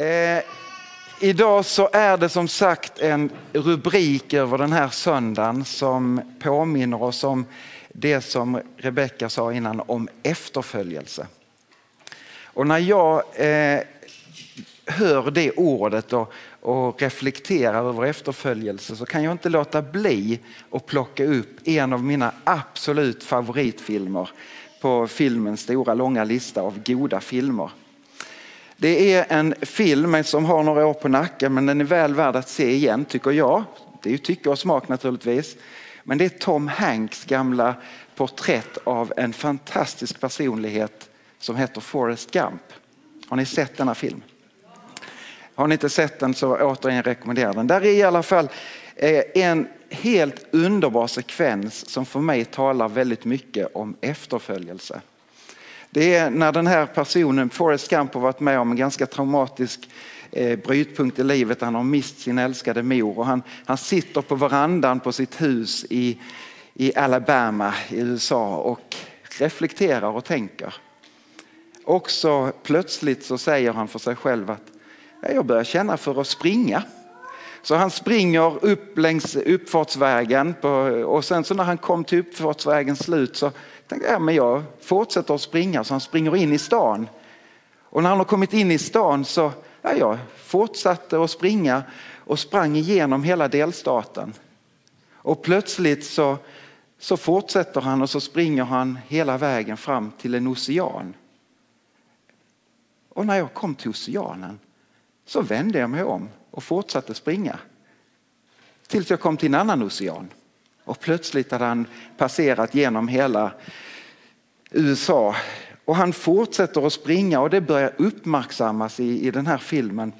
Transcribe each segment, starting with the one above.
Eh, idag så är det som sagt en rubrik över den här söndagen som påminner oss om det som Rebecka sa innan om efterföljelse. Och när jag eh, hör det ordet och, och reflekterar över efterföljelse så kan jag inte låta bli att plocka upp en av mina absolut favoritfilmer på filmens stora långa lista av goda filmer. Det är en film som har några år på nacken men den är väl värd att se igen tycker jag. Det är ju tycke och smak naturligtvis. Men det är Tom Hanks gamla porträtt av en fantastisk personlighet som heter Forrest Gump. Har ni sett denna film? Har ni inte sett den så återigen rekommenderar den. Där är i alla fall eh, en helt underbar sekvens som för mig talar väldigt mycket om efterföljelse. Det är när den här personen, Forrest Gump, har varit med om en ganska traumatisk eh, brytpunkt i livet. Han har mist sin älskade mor och han, han sitter på verandan på sitt hus i, i Alabama i USA och reflekterar och tänker. Och så plötsligt så säger han för sig själv att jag börjar känna för att springa. Så han springer upp längs uppfartsvägen på, och sen så när han kom till uppfartsvägens slut så tänkte jag men jag fortsätter att springa så han springer in i stan. Och när han har kommit in i stan så ja, jag fortsatte att springa och sprang igenom hela delstaten. Och plötsligt så, så fortsätter han och så springer han hela vägen fram till en ocean. Och när jag kom till oceanen så vände jag mig om och fortsatte springa. Tills jag kom till en annan ocean. Och plötsligt hade han passerat genom hela USA. Och han fortsätter att springa och det börjar uppmärksammas i, i den här filmen.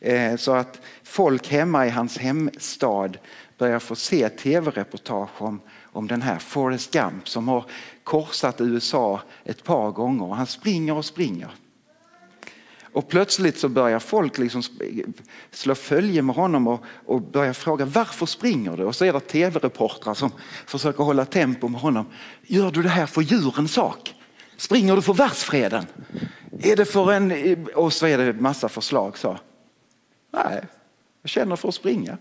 Eh, så att folk hemma i hans hemstad börjar få se tv-reportage om, om den här Forrest Gump som har korsat USA ett par gånger. Han springer och springer. Och plötsligt så börjar folk liksom slå följe med honom och, och börjar fråga varför springer du? Och så är det tv-reportrar som försöker hålla tempo med honom. Gör du det här för djurens sak? Springer du för världsfreden? Är det för en... Och så är det massa förslag. Så. Nej, jag känner för att springa.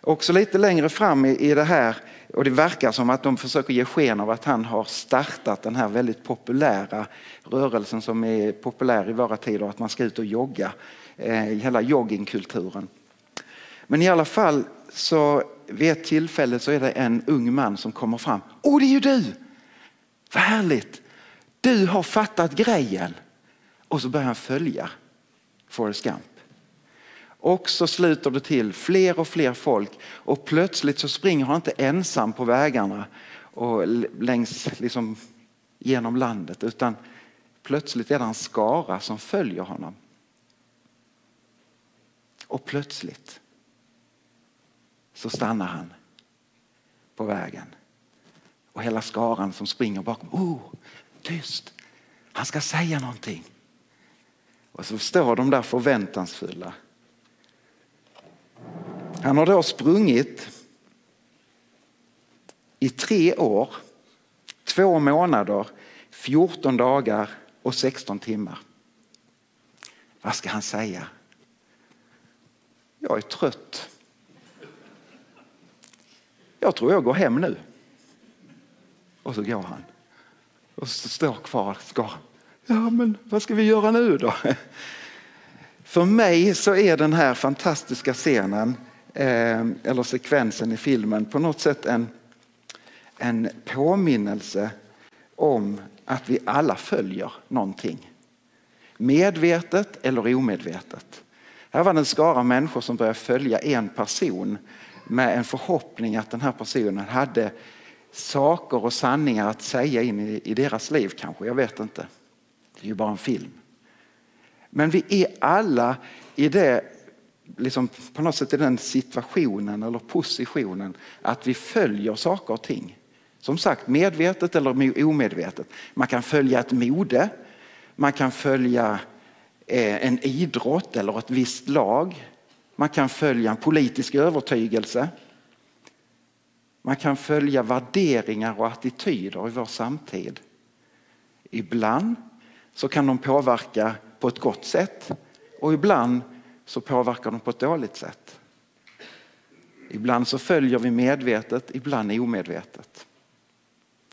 Också lite längre fram i det här och det verkar som att de försöker ge sken av att han har startat den här väldigt populära rörelsen som är populär i våra tider, att man ska ut och jogga. Eh, hela joggingkulturen. Men i alla fall så vid ett tillfälle så är det en ung man som kommer fram. Åh, det är ju du! Vad härligt! Du har fattat grejen. Och så börjar han följa Forrest Gump. Och så sluter det till fler och fler folk och plötsligt så springer han inte ensam på vägarna och längs liksom genom landet utan plötsligt är det en skara som följer honom. Och plötsligt så stannar han på vägen. Och hela skaran som springer bakom, oh, tyst, han ska säga någonting. Och så står de där förväntansfulla han har då sprungit i tre år, två månader, 14 dagar och 16 timmar. Vad ska han säga? Jag är trött. Jag tror jag går hem nu. Och så går han. Och så står kvar skaran. Ja, men vad ska vi göra nu då? För mig så är den här fantastiska scenen eh, eller sekvensen i filmen på något sätt en, en påminnelse om att vi alla följer någonting. Medvetet eller omedvetet. Här var det en skara människor som började följa en person med en förhoppning att den här personen hade saker och sanningar att säga in i, i deras liv kanske. Jag vet inte. Det är ju bara en film. Men vi är alla i det, liksom på något sätt i den situationen eller positionen att vi följer saker och ting. Som sagt, medvetet eller omedvetet. Man kan följa ett mode, man kan följa eh, en idrott eller ett visst lag. Man kan följa en politisk övertygelse. Man kan följa värderingar och attityder i vår samtid. Ibland så kan de påverka på ett gott sätt och ibland så påverkar de på ett dåligt sätt. Ibland så följer vi medvetet, ibland omedvetet.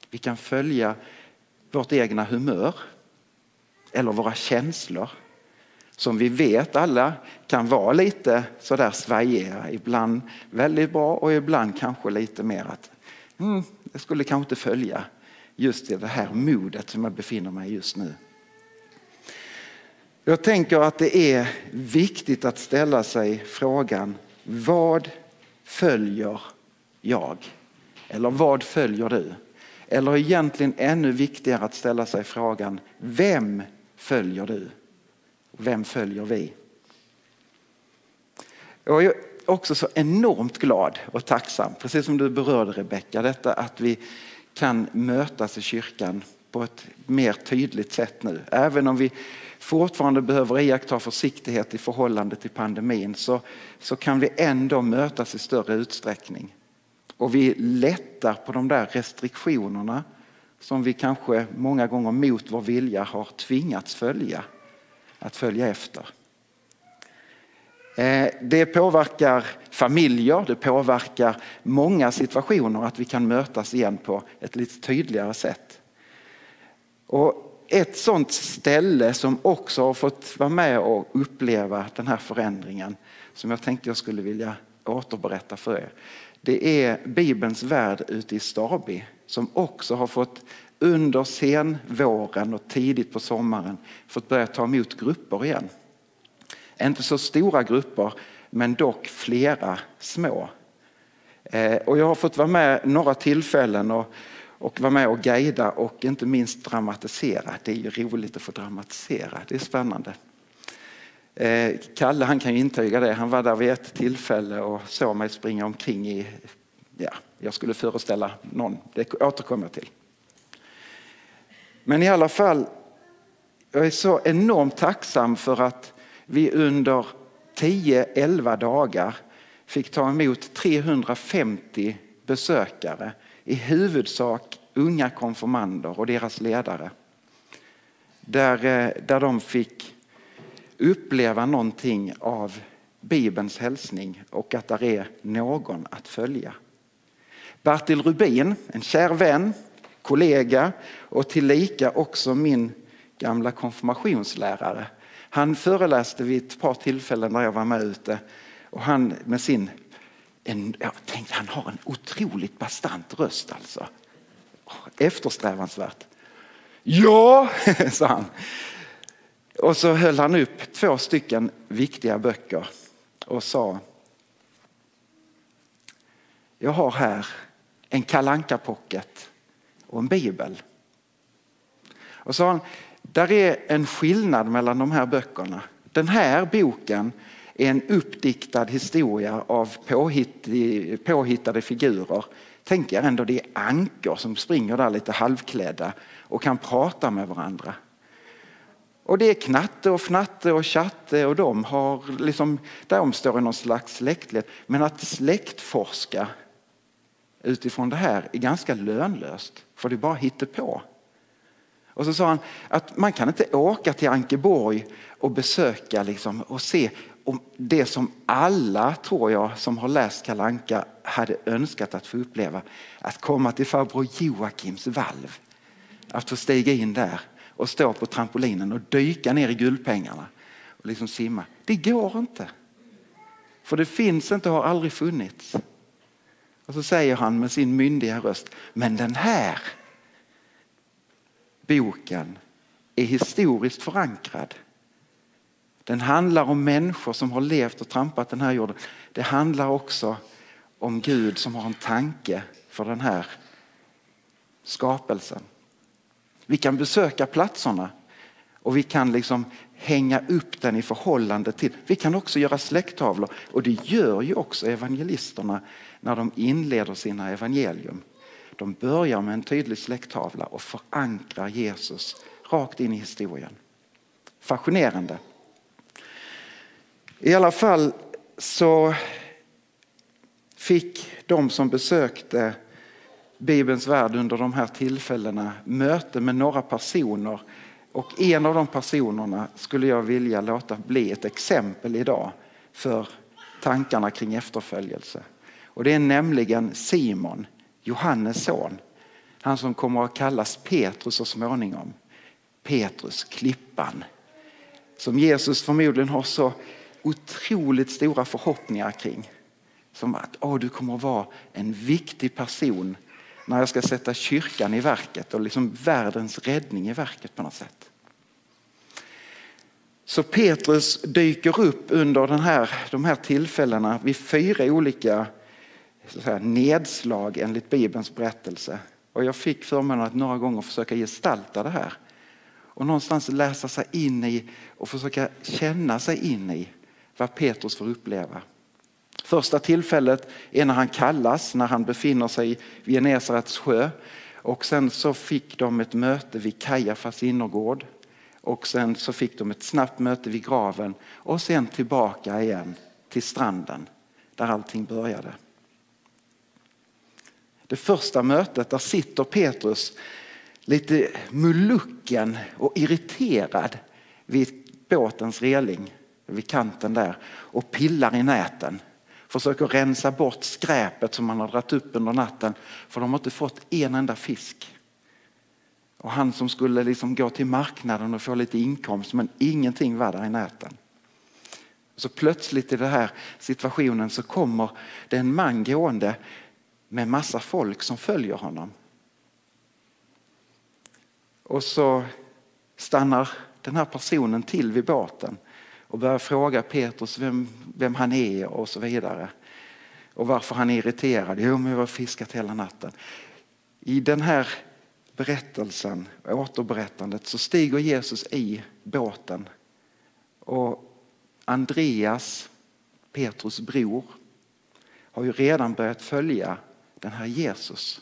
Vi kan följa vårt egna humör eller våra känslor som vi vet alla kan vara lite sådär svajiga. Ibland väldigt bra och ibland kanske lite mer att mm, jag skulle kanske inte följa just i det här modet som jag befinner mig i just nu. Jag tänker att det är viktigt att ställa sig frågan vad följer jag? Eller vad följer du? Eller egentligen ännu viktigare att ställa sig frågan vem följer du? Vem följer vi? Jag är också så enormt glad och tacksam, precis som du berörde Rebecka, detta att vi kan mötas i kyrkan på ett mer tydligt sätt nu. Även om vi fortfarande behöver iaktta försiktighet i förhållande till pandemin så, så kan vi ändå mötas i större utsträckning. Och vi lättar på de där restriktionerna som vi kanske många gånger mot vår vilja har tvingats följa, att följa efter. Eh, det påverkar familjer, det påverkar många situationer att vi kan mötas igen på ett lite tydligare sätt. Och ett sådant ställe som också har fått vara med och uppleva den här förändringen som jag tänkte jag skulle vilja återberätta för er. Det är Bibelns värld ute i Staby som också har fått under senvåren och tidigt på sommaren fått börja ta emot grupper igen. Inte så stora grupper men dock flera små. Eh, och jag har fått vara med några tillfällen och, och vara med och guida och inte minst dramatisera. Det är ju roligt att få dramatisera, det är spännande. Eh, Kalle han kan ju intyga det, han var där vid ett tillfälle och såg mig springa omkring i, ja, jag skulle föreställa någon, det återkommer jag till. Men i alla fall, jag är så enormt tacksam för att vi under 10-11 dagar fick ta emot 350 besökare, i huvudsak unga konfirmander och deras ledare. Där, eh, där de fick uppleva någonting av Bibelns hälsning och att där är någon att följa. Bertil Rubin, en kär vän, kollega och tillika också min gamla konfirmationslärare. Han föreläste vid ett par tillfällen när jag var med ute och han med sin, en, jag tänkte han har en otroligt bastant röst alltså. Eftersträvansvärt. Ja, sa han. Och så höll han upp två stycken viktiga böcker och sa Jag har här en kalanka pocket och en bibel. Och sa han, där är en skillnad mellan de här böckerna. Den här boken är en uppdiktad historia av påhittade figurer. Tänk er ändå det är ankor som springer där lite halvklädda och kan prata med varandra. Och det är Knatte och Fnatte och Chatte och de har liksom, de står i någon slags släktled. Men att släktforska utifrån det här är ganska lönlöst. För det är bara på. Och så sa han att man kan inte åka till Ankeborg och besöka liksom, och se och det som alla, tror jag, som har läst Kalanka hade önskat att få uppleva. Att komma till farbror Joakims valv. Att få stiga in där och stå på trampolinen och dyka ner i guldpengarna och liksom simma. Det går inte. För det finns inte och har aldrig funnits. Och så säger han med sin myndiga röst, men den här boken är historiskt förankrad. Den handlar om människor som har levt och trampat den här jorden. Det handlar också om Gud som har en tanke för den här skapelsen. Vi kan besöka platserna och vi kan liksom hänga upp den i förhållande till. Vi kan också göra släkttavlor och det gör ju också evangelisterna när de inleder sina evangelium. De börjar med en tydlig släkttavla och förankrar Jesus rakt in i historien. Fascinerande. I alla fall så fick de som besökte Bibelns värld under de här tillfällena möte med några personer och en av de personerna skulle jag vilja låta bli ett exempel idag för tankarna kring efterföljelse. Och det är nämligen Simon, Johannes son. Han som kommer att kallas Petrus så småningom. Petrus, klippan. Som Jesus förmodligen har så otroligt stora förhoppningar kring. Som att oh, du kommer att vara en viktig person när jag ska sätta kyrkan i verket och liksom världens räddning i verket på något sätt. Så Petrus dyker upp under den här, de här tillfällena vid fyra olika så säga, nedslag enligt Bibelns berättelse. Och jag fick förmånen att några gånger försöka gestalta det här. Och någonstans läsa sig in i och försöka känna sig in i vad Petrus får uppleva. Första tillfället är när han kallas, när han befinner sig vid Genesarets sjö. Och sen så fick de ett möte vid Kajafas innergård. Och sen så fick de ett snabbt möte vid graven och sen tillbaka igen till stranden där allting började. Det första mötet, där sitter Petrus lite mulucken och irriterad vid båtens reling, vid kanten där och pillar i näten. Försöker rensa bort skräpet som man har dragit upp under natten för de har inte fått en enda fisk. Och han som skulle liksom gå till marknaden och få lite inkomst men ingenting var där i näten. Så plötsligt i den här situationen så kommer det en man gående med massa folk som följer honom. Och så stannar den här personen till vid båten och börjar fråga Petrus vem, vem han är och så vidare. Och varför han är irriterad. Jo, men jag har fiskat hela natten. I den här berättelsen, återberättandet, så stiger Jesus i båten. Och Andreas, Petrus bror, har ju redan börjat följa den här Jesus.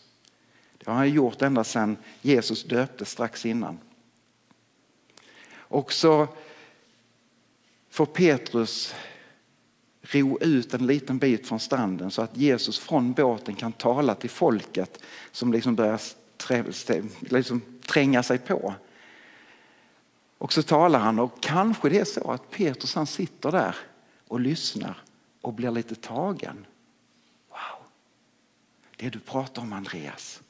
Det har han gjort ända sedan Jesus döptes strax innan. Och så får Petrus ro ut en liten bit från stranden så att Jesus från båten kan tala till folket som liksom börjar liksom tränga sig på. Och så talar han och kanske det är så att Petrus han sitter där och lyssnar och blir lite tagen. Wow, det du pratar om Andreas,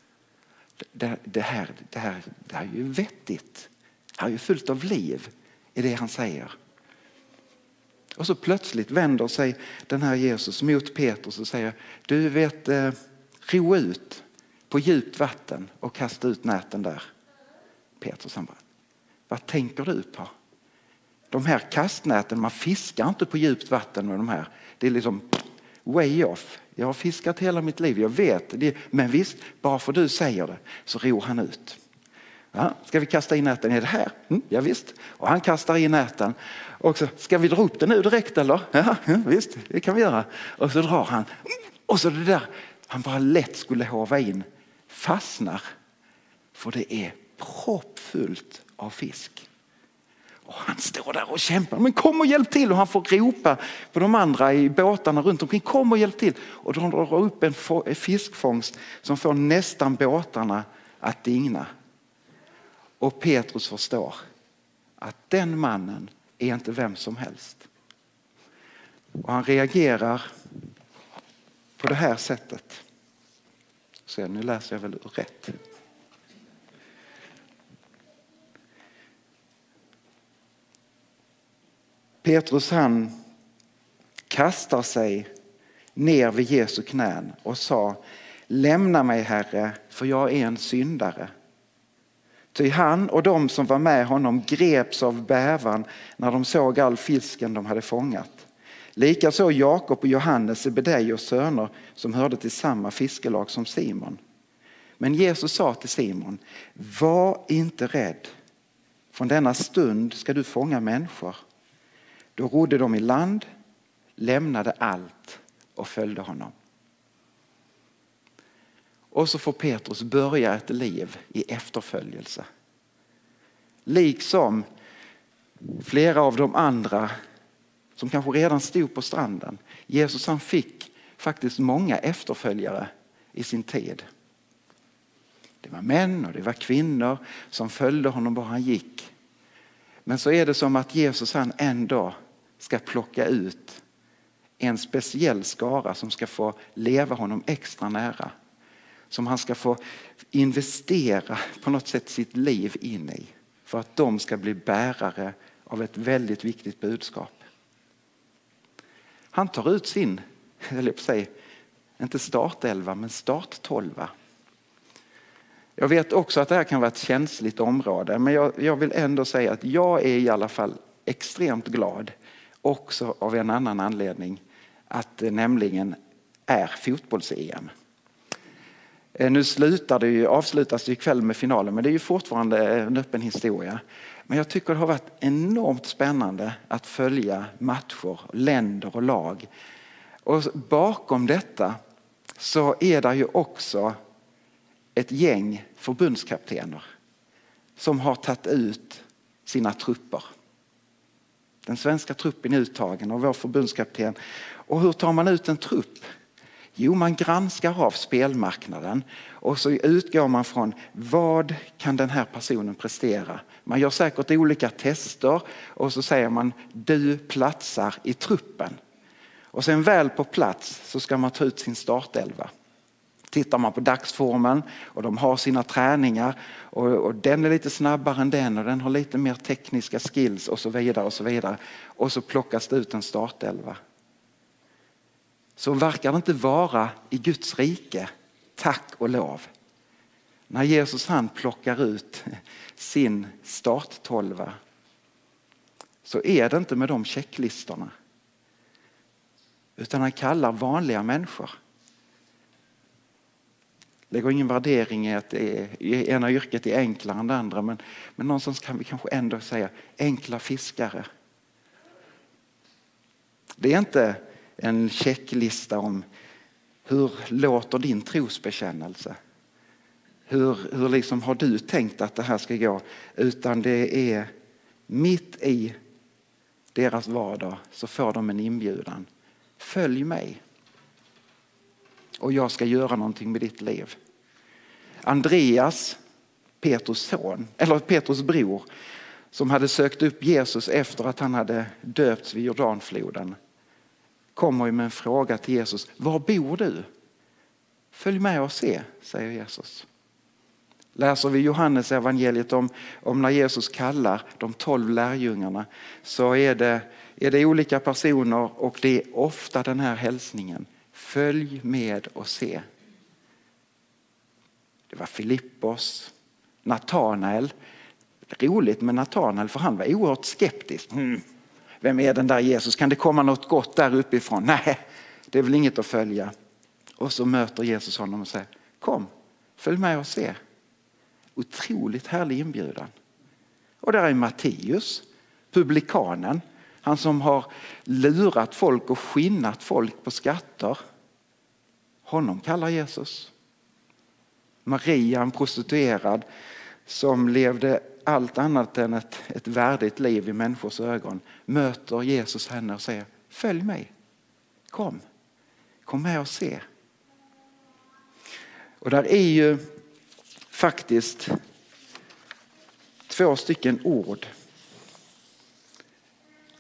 det, det, här, det, här, det här är ju vettigt. Det här är ju fullt av liv i det han säger. Och så plötsligt vänder sig den här Jesus mot Petrus och säger, du vet, eh, ro ut på djupt vatten och kasta ut näten där. Petrus han bara, vad tänker du på? De här kastnäten, man fiskar inte på djupt vatten med de här. Det är liksom way off. Jag har fiskat hela mitt liv, jag vet. Det, men visst, bara för du säger det så ror han ut. Ja, ska vi kasta in näten? Är det här? Mm, ja, visst. Och han kastar in näten. Och så, ska vi dra upp den nu direkt eller? Ja, visst, det kan vi göra. Och så drar han. Och så det där han bara lätt skulle hova in fastnar. För det är proppfullt av fisk. Och han står där och kämpar. Men kom och hjälp till! Och han får ropa på de andra i båtarna runt omkring. Kom och hjälp till! Och de drar upp en fiskfångst som får nästan båtarna att digna. Och Petrus förstår att den mannen är inte vem som helst. Och han reagerar på det här sättet. Så nu läser jag väl rätt. Petrus han kastar sig ner vid Jesu knän och sa Lämna mig Herre, för jag är en syndare. Ty han och de som var med honom greps av bävan när de såg all fisken de hade fångat. Likaså Jakob och Johannes, Sebedeios söner, som hörde till samma fiskelag som Simon. Men Jesus sa till Simon, var inte rädd. Från denna stund ska du fånga människor. Då rodde de i land, lämnade allt och följde honom. Och så får Petrus börja ett liv i efterföljelse. Liksom flera av de andra som kanske redan stod på stranden. Jesus han fick faktiskt många efterföljare i sin tid. Det var män och det var kvinnor som följde honom var han gick. Men så är det som att Jesus han en dag ska plocka ut en speciell skara som ska få leva honom extra nära. Som han ska få investera på något sätt sitt liv in i. För att de ska bli bärare av ett väldigt viktigt budskap. Han tar ut sin, eller på sig, inte startelva men starttolva. Jag vet också att det här kan vara ett känsligt område men jag, jag vill ändå säga att jag är i alla fall extremt glad också av en annan anledning att det nämligen är fotbolls-EM. Eh, nu slutar det ju, avslutas det ikväll med finalen men det är ju fortfarande en öppen historia. Men jag tycker det har varit enormt spännande att följa matcher, länder och lag. Och bakom detta så är det ju också ett gäng förbundskaptener som har tagit ut sina trupper. Den svenska truppen är uttagen och vår förbundskapten. Och hur tar man ut en trupp? Jo, man granskar av spelmarknaden och så utgår man från vad kan den här personen prestera. Man gör säkert olika tester och så säger man du platsar i truppen. Och sen väl på plats så ska man ta ut sin startelva. Tittar man på dagsformen och de har sina träningar och, och, den är lite snabbare än den och den har lite mer tekniska skills och så vidare och så vidare. Och så plockas det ut en startelva. Så verkar det inte vara i Guds rike, tack och lov. När Jesus han plockar ut sin starttolva så är det inte med de checklistorna. Utan han kallar vanliga människor lägger ingen värdering i att det är, ena yrket är enklare än det andra men, men någonstans kan vi kanske ändå säga enkla fiskare. Det är inte en checklista om hur låter din trosbekännelse? Hur, hur liksom har du tänkt att det här ska gå? Utan det är mitt i deras vardag så får de en inbjudan. Följ mig och jag ska göra någonting med ditt liv. Andreas, Petrus son, eller Petrus bror, som hade sökt upp Jesus efter att han hade döpts vid Jordanfloden, kommer med en fråga till Jesus. Var bor du? Följ med och se, säger Jesus. Läser vi Johannes evangeliet om, om när Jesus kallar de tolv lärjungarna så är det, är det olika personer och det är ofta den här hälsningen. Följ med och se. Det var Filippos, Natanael. Roligt med Natanael för han var oerhört skeptisk. Mm. Vem är den där Jesus? Kan det komma något gott där uppifrån? Nej, det är väl inget att följa. Och så möter Jesus honom och säger kom, följ med och se. Otroligt härlig inbjudan. Och där är Matteus, publikanen. Han som har lurat folk och skinnat folk på skatter. Honom kallar Jesus. Maria, en prostituerad som levde allt annat än ett, ett värdigt liv i människors ögon, möter Jesus henne och säger följ mig. Kom, kom med och se. Och där är ju faktiskt två stycken ord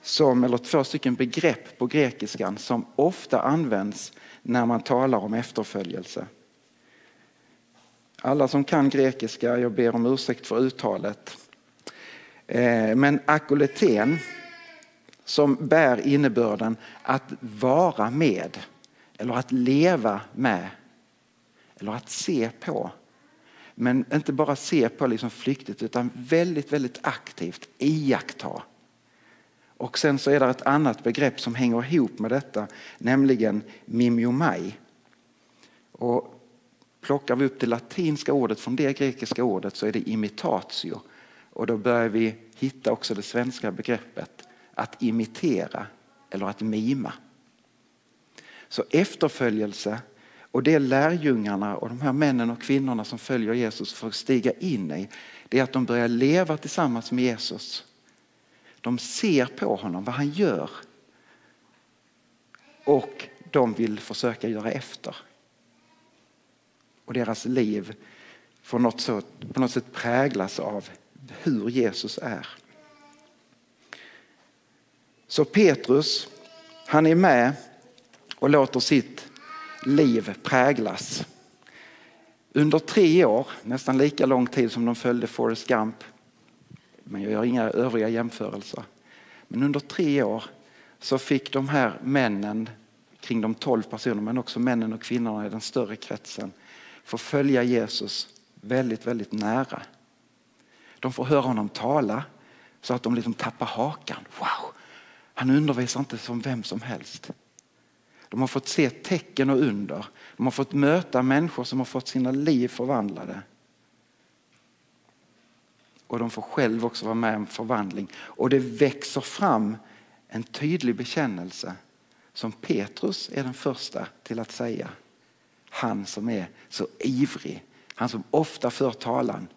som, eller två stycken begrepp på grekiskan som ofta används när man talar om efterföljelse. Alla som kan grekiska, jag ber om ursäkt för uttalet. Eh, men akoleten som bär innebörden att vara med eller att leva med eller att se på. Men inte bara se på liksom flyktigt utan väldigt, väldigt aktivt iaktta. Och sen så är det ett annat begrepp som hänger ihop med detta, nämligen mimiomai. Och plockar vi upp det latinska ordet från det grekiska ordet så är det imitatio. Och då börjar vi hitta också det svenska begreppet att imitera eller att mima. Så efterföljelse och det lärjungarna och de här männen och kvinnorna som följer Jesus får stiga in i, det är att de börjar leva tillsammans med Jesus. De ser på honom, vad han gör. Och de vill försöka göra efter. Och deras liv får något så, på något sätt präglas av hur Jesus är. Så Petrus, han är med och låter sitt liv präglas. Under tre år, nästan lika lång tid som de följde Forrest Gump, men jag gör inga övriga jämförelser. Men under tre år så fick de här männen, kring de tolv personerna, men också männen och kvinnorna i den större kretsen, får följa Jesus väldigt, väldigt nära. De får höra honom tala så att de liksom tappar hakan. Wow, han undervisar inte som vem som helst. De har fått se tecken och under. De har fått möta människor som har fått sina liv förvandlade. Och de får själv också vara med om förvandling. Och det växer fram en tydlig bekännelse som Petrus är den första till att säga. Han som är så ivrig, han som ofta för talan.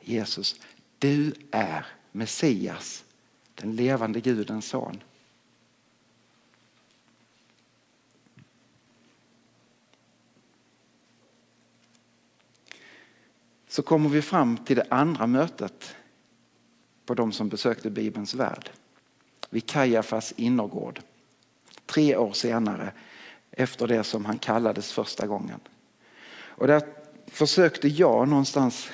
Jesus, du är Messias, den levande Gudens son. så kommer vi fram till det andra mötet på de som besökte Bibelns värld. Vid Kajafas innergård. Tre år senare efter det som han kallades första gången. Och där försökte jag någonstans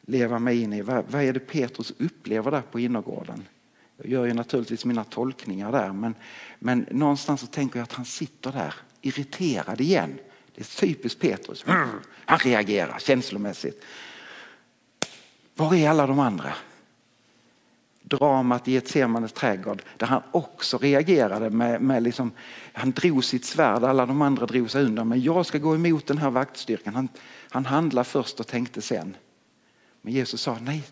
leva mig in i vad, vad är det Petrus upplever där på innergården. Jag gör ju naturligtvis mina tolkningar där men, men någonstans så tänker jag att han sitter där irriterad igen det är typiskt Petrus. Han reagerar känslomässigt. Var är alla de andra? Dramat i ett Semanes trädgård där han också reagerade med, med liksom, han drog sitt svärd, alla de andra drog sig undan. Men jag ska gå emot den här vaktstyrkan. Han, han handlade först och tänkte sen. Men Jesus sa nej,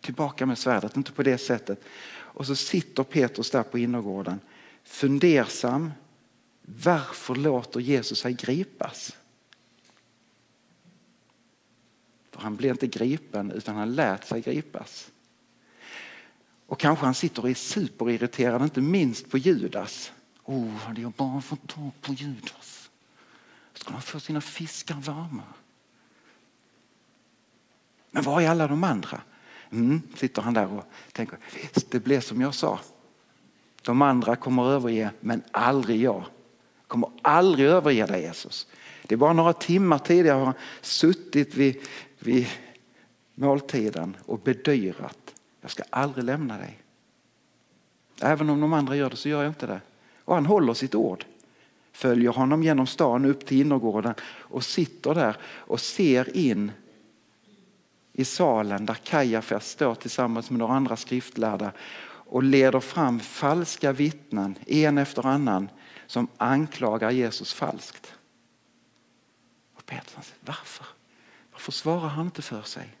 tillbaka med svärdet, inte på det sättet. Och så sitter Petrus där på innergården fundersam, varför låter Jesus sig gripas? För han blev inte gripen utan han lät sig gripas. Och kanske han sitter och är superirriterad, inte minst på Judas. Oh, hade jag bara fått tag på Judas skulle han få sina fiskar varma. Men var är alla de andra? Mm, sitter han där och tänker, det blev som jag sa. De andra kommer överge, men aldrig jag kommer aldrig överge dig Jesus. Det är bara några timmar tidigare har han suttit vid, vid måltiden och bedyrat. Jag ska aldrig lämna dig. Även om de andra gör det så gör jag inte det. Och han håller sitt ord. Följer honom genom stan upp till innergården och sitter där och ser in i salen där Kajafas står tillsammans med några andra skriftlärda och leder fram falska vittnen, en efter annan, som anklagar Jesus falskt. Och Petrus säger, varför? Varför svarar han inte för sig?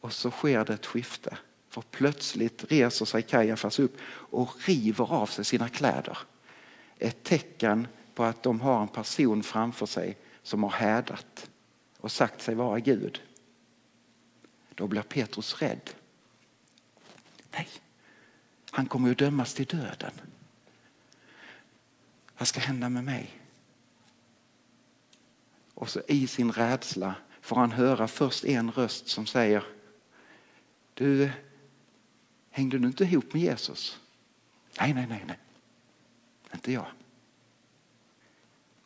Och så sker det ett skifte. För plötsligt reser sig Kajafas upp och river av sig sina kläder. Ett tecken på att de har en person framför sig som har hädat och sagt sig vara Gud. Då blir Petrus rädd. Nej, han kommer ju dömas till döden. Vad ska hända med mig? Och så i sin rädsla får han höra först en röst som säger du, hängde du inte ihop med Jesus? Nej, nej, nej, nej. Inte jag.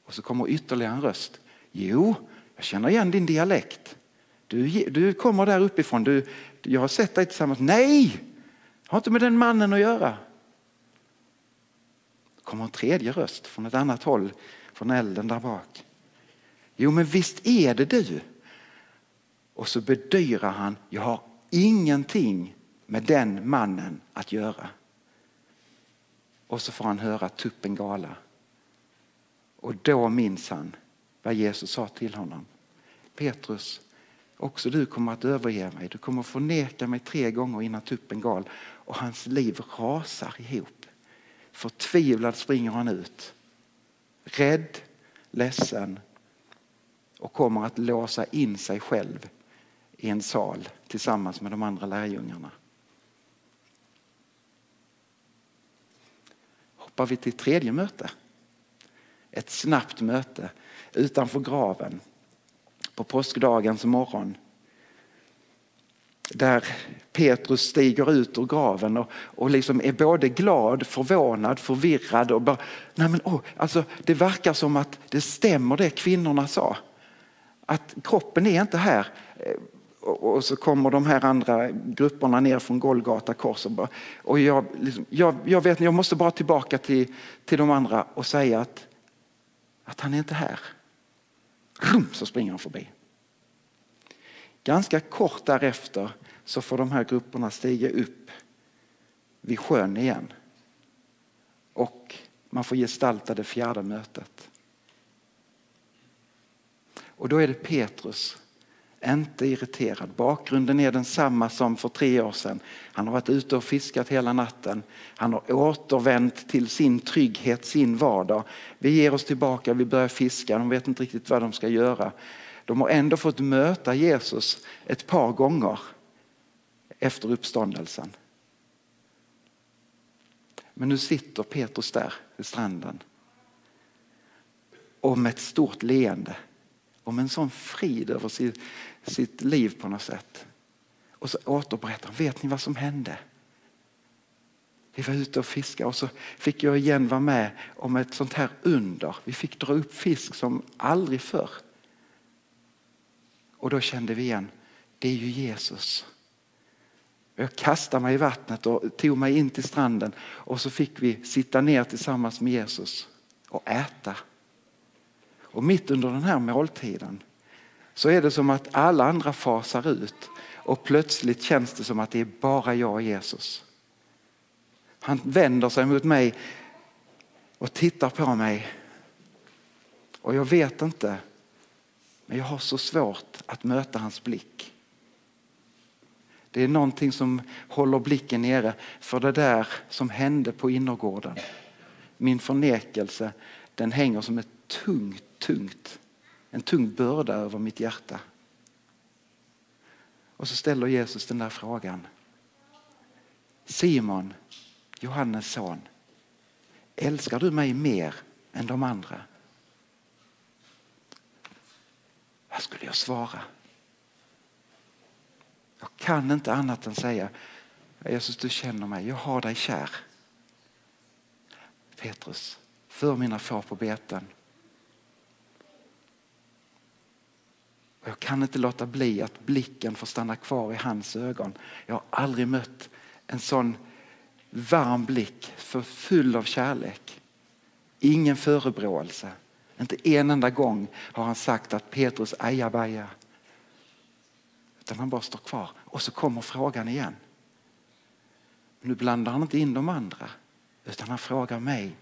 Och så kommer ytterligare en röst. Jo, jag känner igen din dialekt. Du, du kommer där uppifrån. Du, jag har sett dig tillsammans. Nej, har inte med den mannen att göra Det kommer en tredje röst från ett annat håll, från elden där bak. Jo, men visst är det du. Och så bedyrar han, jag har ingenting med den mannen att göra. Och så får han höra tuppen gala. Och då minns han vad Jesus sa till honom. Petrus, Också du kommer att överge mig. Du kommer att förneka mig tre gånger innan tuppen gal. Och hans liv rasar ihop. Förtvivlad springer han ut. Rädd, ledsen och kommer att låsa in sig själv i en sal tillsammans med de andra lärjungarna. Hoppar vi till tredje möte. Ett snabbt möte utanför graven på påskdagens morgon. Där Petrus stiger ut ur graven och, och liksom är både glad, förvånad, förvirrad och bara, nej men, oh, alltså, det verkar som att det stämmer det kvinnorna sa. Att kroppen är inte här. Och så kommer de här andra grupperna ner från Golgata kors. Och, bara, och jag, liksom, jag, jag, vet, jag måste bara tillbaka till, till de andra och säga att, att han är inte här. Så springer han förbi. Ganska kort därefter så får de här grupperna stiga upp vid sjön igen. Och man får gestalta det fjärde mötet. Och då är det Petrus, inte irriterad. Bakgrunden är densamma som för tre år sedan. Han har varit ute och fiskat hela natten. Han har återvänt till sin trygghet, sin vardag. Vi ger oss tillbaka, vi börjar fiska, de vet inte riktigt vad de ska göra. De har ändå fått möta Jesus ett par gånger efter uppståndelsen. Men nu sitter Petrus där vid stranden och med ett stort leende och med en sån frid över sitt, sitt liv på något sätt. Och så återberättar han, vet ni vad som hände? Vi var ute och fiskade och så fick jag igen vara med om ett sånt här under. Vi fick dra upp fisk som aldrig förr. Och då kände vi igen, det är ju Jesus. Jag kastade mig i vattnet och tog mig in till stranden och så fick vi sitta ner tillsammans med Jesus och äta. Och mitt under den här måltiden så är det som att alla andra fasar ut och plötsligt känns det som att det är bara jag och Jesus. Han vänder sig mot mig och tittar på mig. Och jag vet inte, men jag har så svårt att möta hans blick. Det är någonting som håller blicken nere för det där som hände på innergården. Min förnekelse, den hänger som ett tungt, tungt, en tung börda över mitt hjärta. Och så ställer Jesus den där frågan. Simon, Johannes son, älskar du mig mer än de andra? Vad skulle jag svara? Jag kan inte annat än säga Jesus du känner mig, jag har dig kär. Petrus, för mina får på beten. Och jag kan inte låta bli att blicken får stanna kvar i hans ögon. Jag har aldrig mött en sån varm blick, för full av kärlek. Ingen förebråelse. Inte en enda gång har han sagt att Petrus ajabaja. Utan han bara står kvar och så kommer frågan igen. Nu blandar han inte in de andra utan han frågar mig.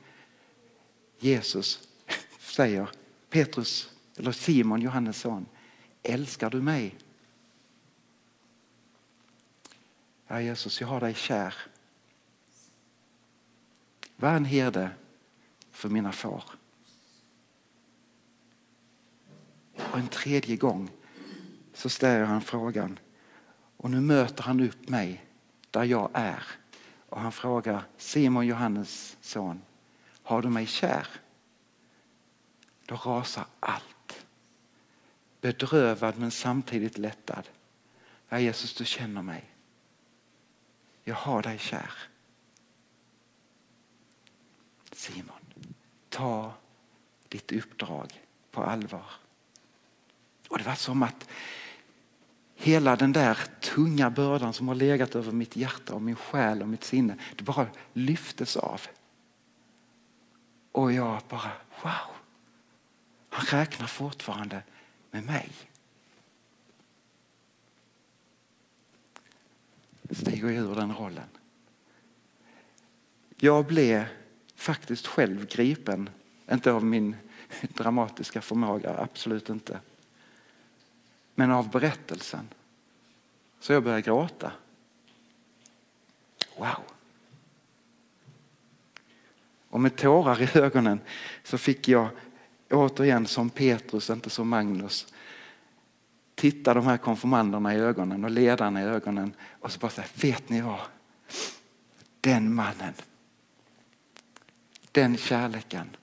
Jesus säger Petrus, eller Simon, Johannes son, älskar du mig? Ja Jesus, jag har dig kär. Var en herde för mina får. Och en tredje gång så ställer han frågan och nu möter han upp mig där jag är. Och han frågar Simon Johannes son, har du mig kär? Då rasar allt. Bedrövad men samtidigt lättad. Ja, Jesus, du känner mig. Jag har dig kär. Simon, ta ditt uppdrag på allvar. Och det var som att hela den där tunga bördan som har legat över mitt hjärta och min själ och mitt sinne, det bara lyftes av. Och jag bara, wow, han räknar fortfarande med mig. Stiger jag ur den rollen. Jag blev faktiskt själv gripen, inte av min dramatiska förmåga, absolut inte. men av berättelsen. Så jag började gråta. Wow! Och med tårar i ögonen så fick jag återigen som Petrus, inte som Magnus, titta de här konfirmanderna i ögonen och ledarna i ögonen och så bara säga, vet ni vad? Den mannen, den kärleken,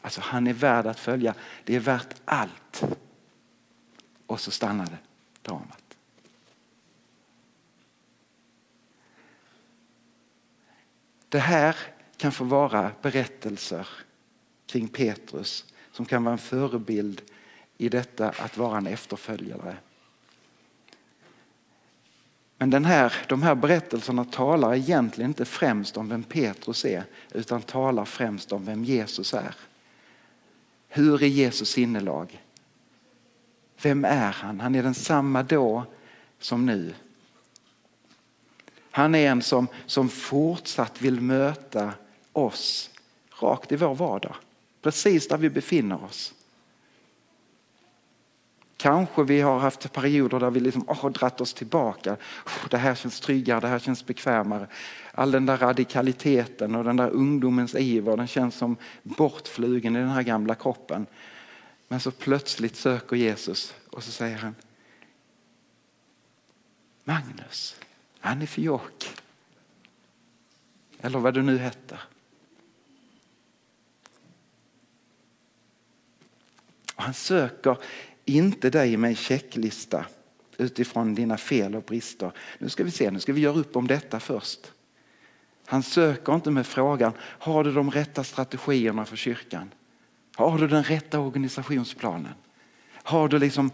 alltså han är värd att följa. Det är värt allt. Och så stannade dramat. Det här kan få vara berättelser kring Petrus som kan vara en förebild i detta att vara en efterföljare. Men den här, de här berättelserna talar egentligen inte främst om vem Petrus är utan talar främst om vem Jesus är. Hur är Jesus sinnelag? Vem är han? Han är densamma då som nu. Han är en som, som fortsatt vill möta oss rakt i vår vardag. Precis där vi befinner oss. Kanske vi har haft perioder där vi liksom, oh, dratt oss tillbaka. Oh, det här känns tryggare, det här känns bekvämare. All den där radikaliteten och den där ungdomens iver, den känns som bortflugen i den här gamla kroppen. Men så plötsligt söker Jesus och så säger han Magnus, Annie Fjok. Eller vad du nu heter. Och han söker inte dig med en checklista utifrån dina fel och brister. Nu ska vi se, nu ska vi göra upp om detta först. Han söker inte med frågan, har du de rätta strategierna för kyrkan? Har du den rätta organisationsplanen? Har du liksom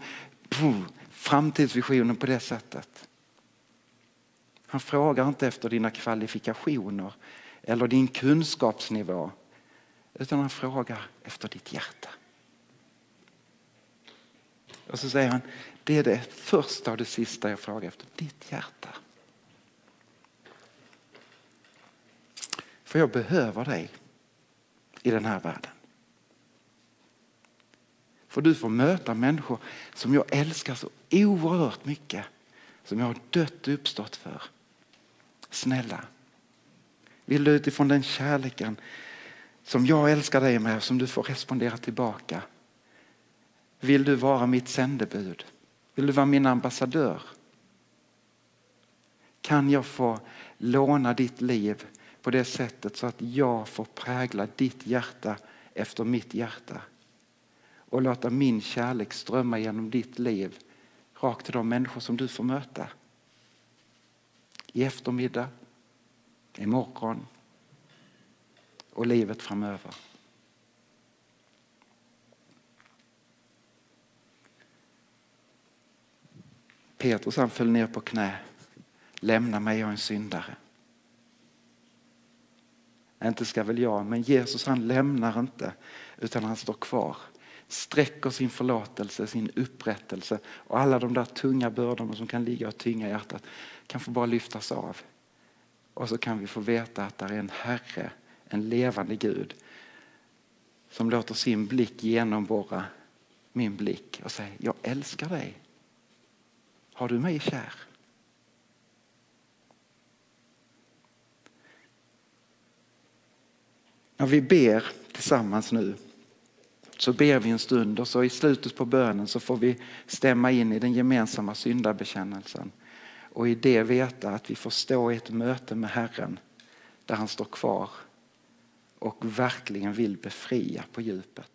pff, framtidsvisionen på det sättet? Han frågar inte efter dina kvalifikationer eller din kunskapsnivå utan han frågar efter ditt hjärta. Och så säger han, det är det första och det sista jag frågar efter, ditt hjärta. För jag behöver dig i den här världen. För du får möta människor som jag älskar så oerhört mycket. Som jag har dött och uppstått för. Snälla, vill du utifrån den kärleken som jag älskar dig med, som du får respondera tillbaka vill du vara mitt sändebud? Vill du vara min ambassadör? Kan jag få låna ditt liv på det sättet så att jag får prägla ditt hjärta efter mitt hjärta? Och låta min kärlek strömma genom ditt liv rakt till de människor som du får möta. I eftermiddag, imorgon och livet framöver. Petrus han föll ner på knä. Lämna mig, jag är en syndare. Inte ska väl jag, men Jesus han lämnar inte utan han står kvar. Sträcker sin förlåtelse, sin upprättelse och alla de där tunga bördorna som kan ligga och tynga hjärtat kan få bara lyftas av. Och så kan vi få veta att det är en Herre, en levande Gud som låter sin blick genomborra min blick och säger jag älskar dig. Har du mig kär? När vi ber tillsammans nu så ber vi en stund och så i slutet på bönen så får vi stämma in i den gemensamma syndabekännelsen och i det veta att vi får stå i ett möte med Herren där han står kvar och verkligen vill befria på djupet.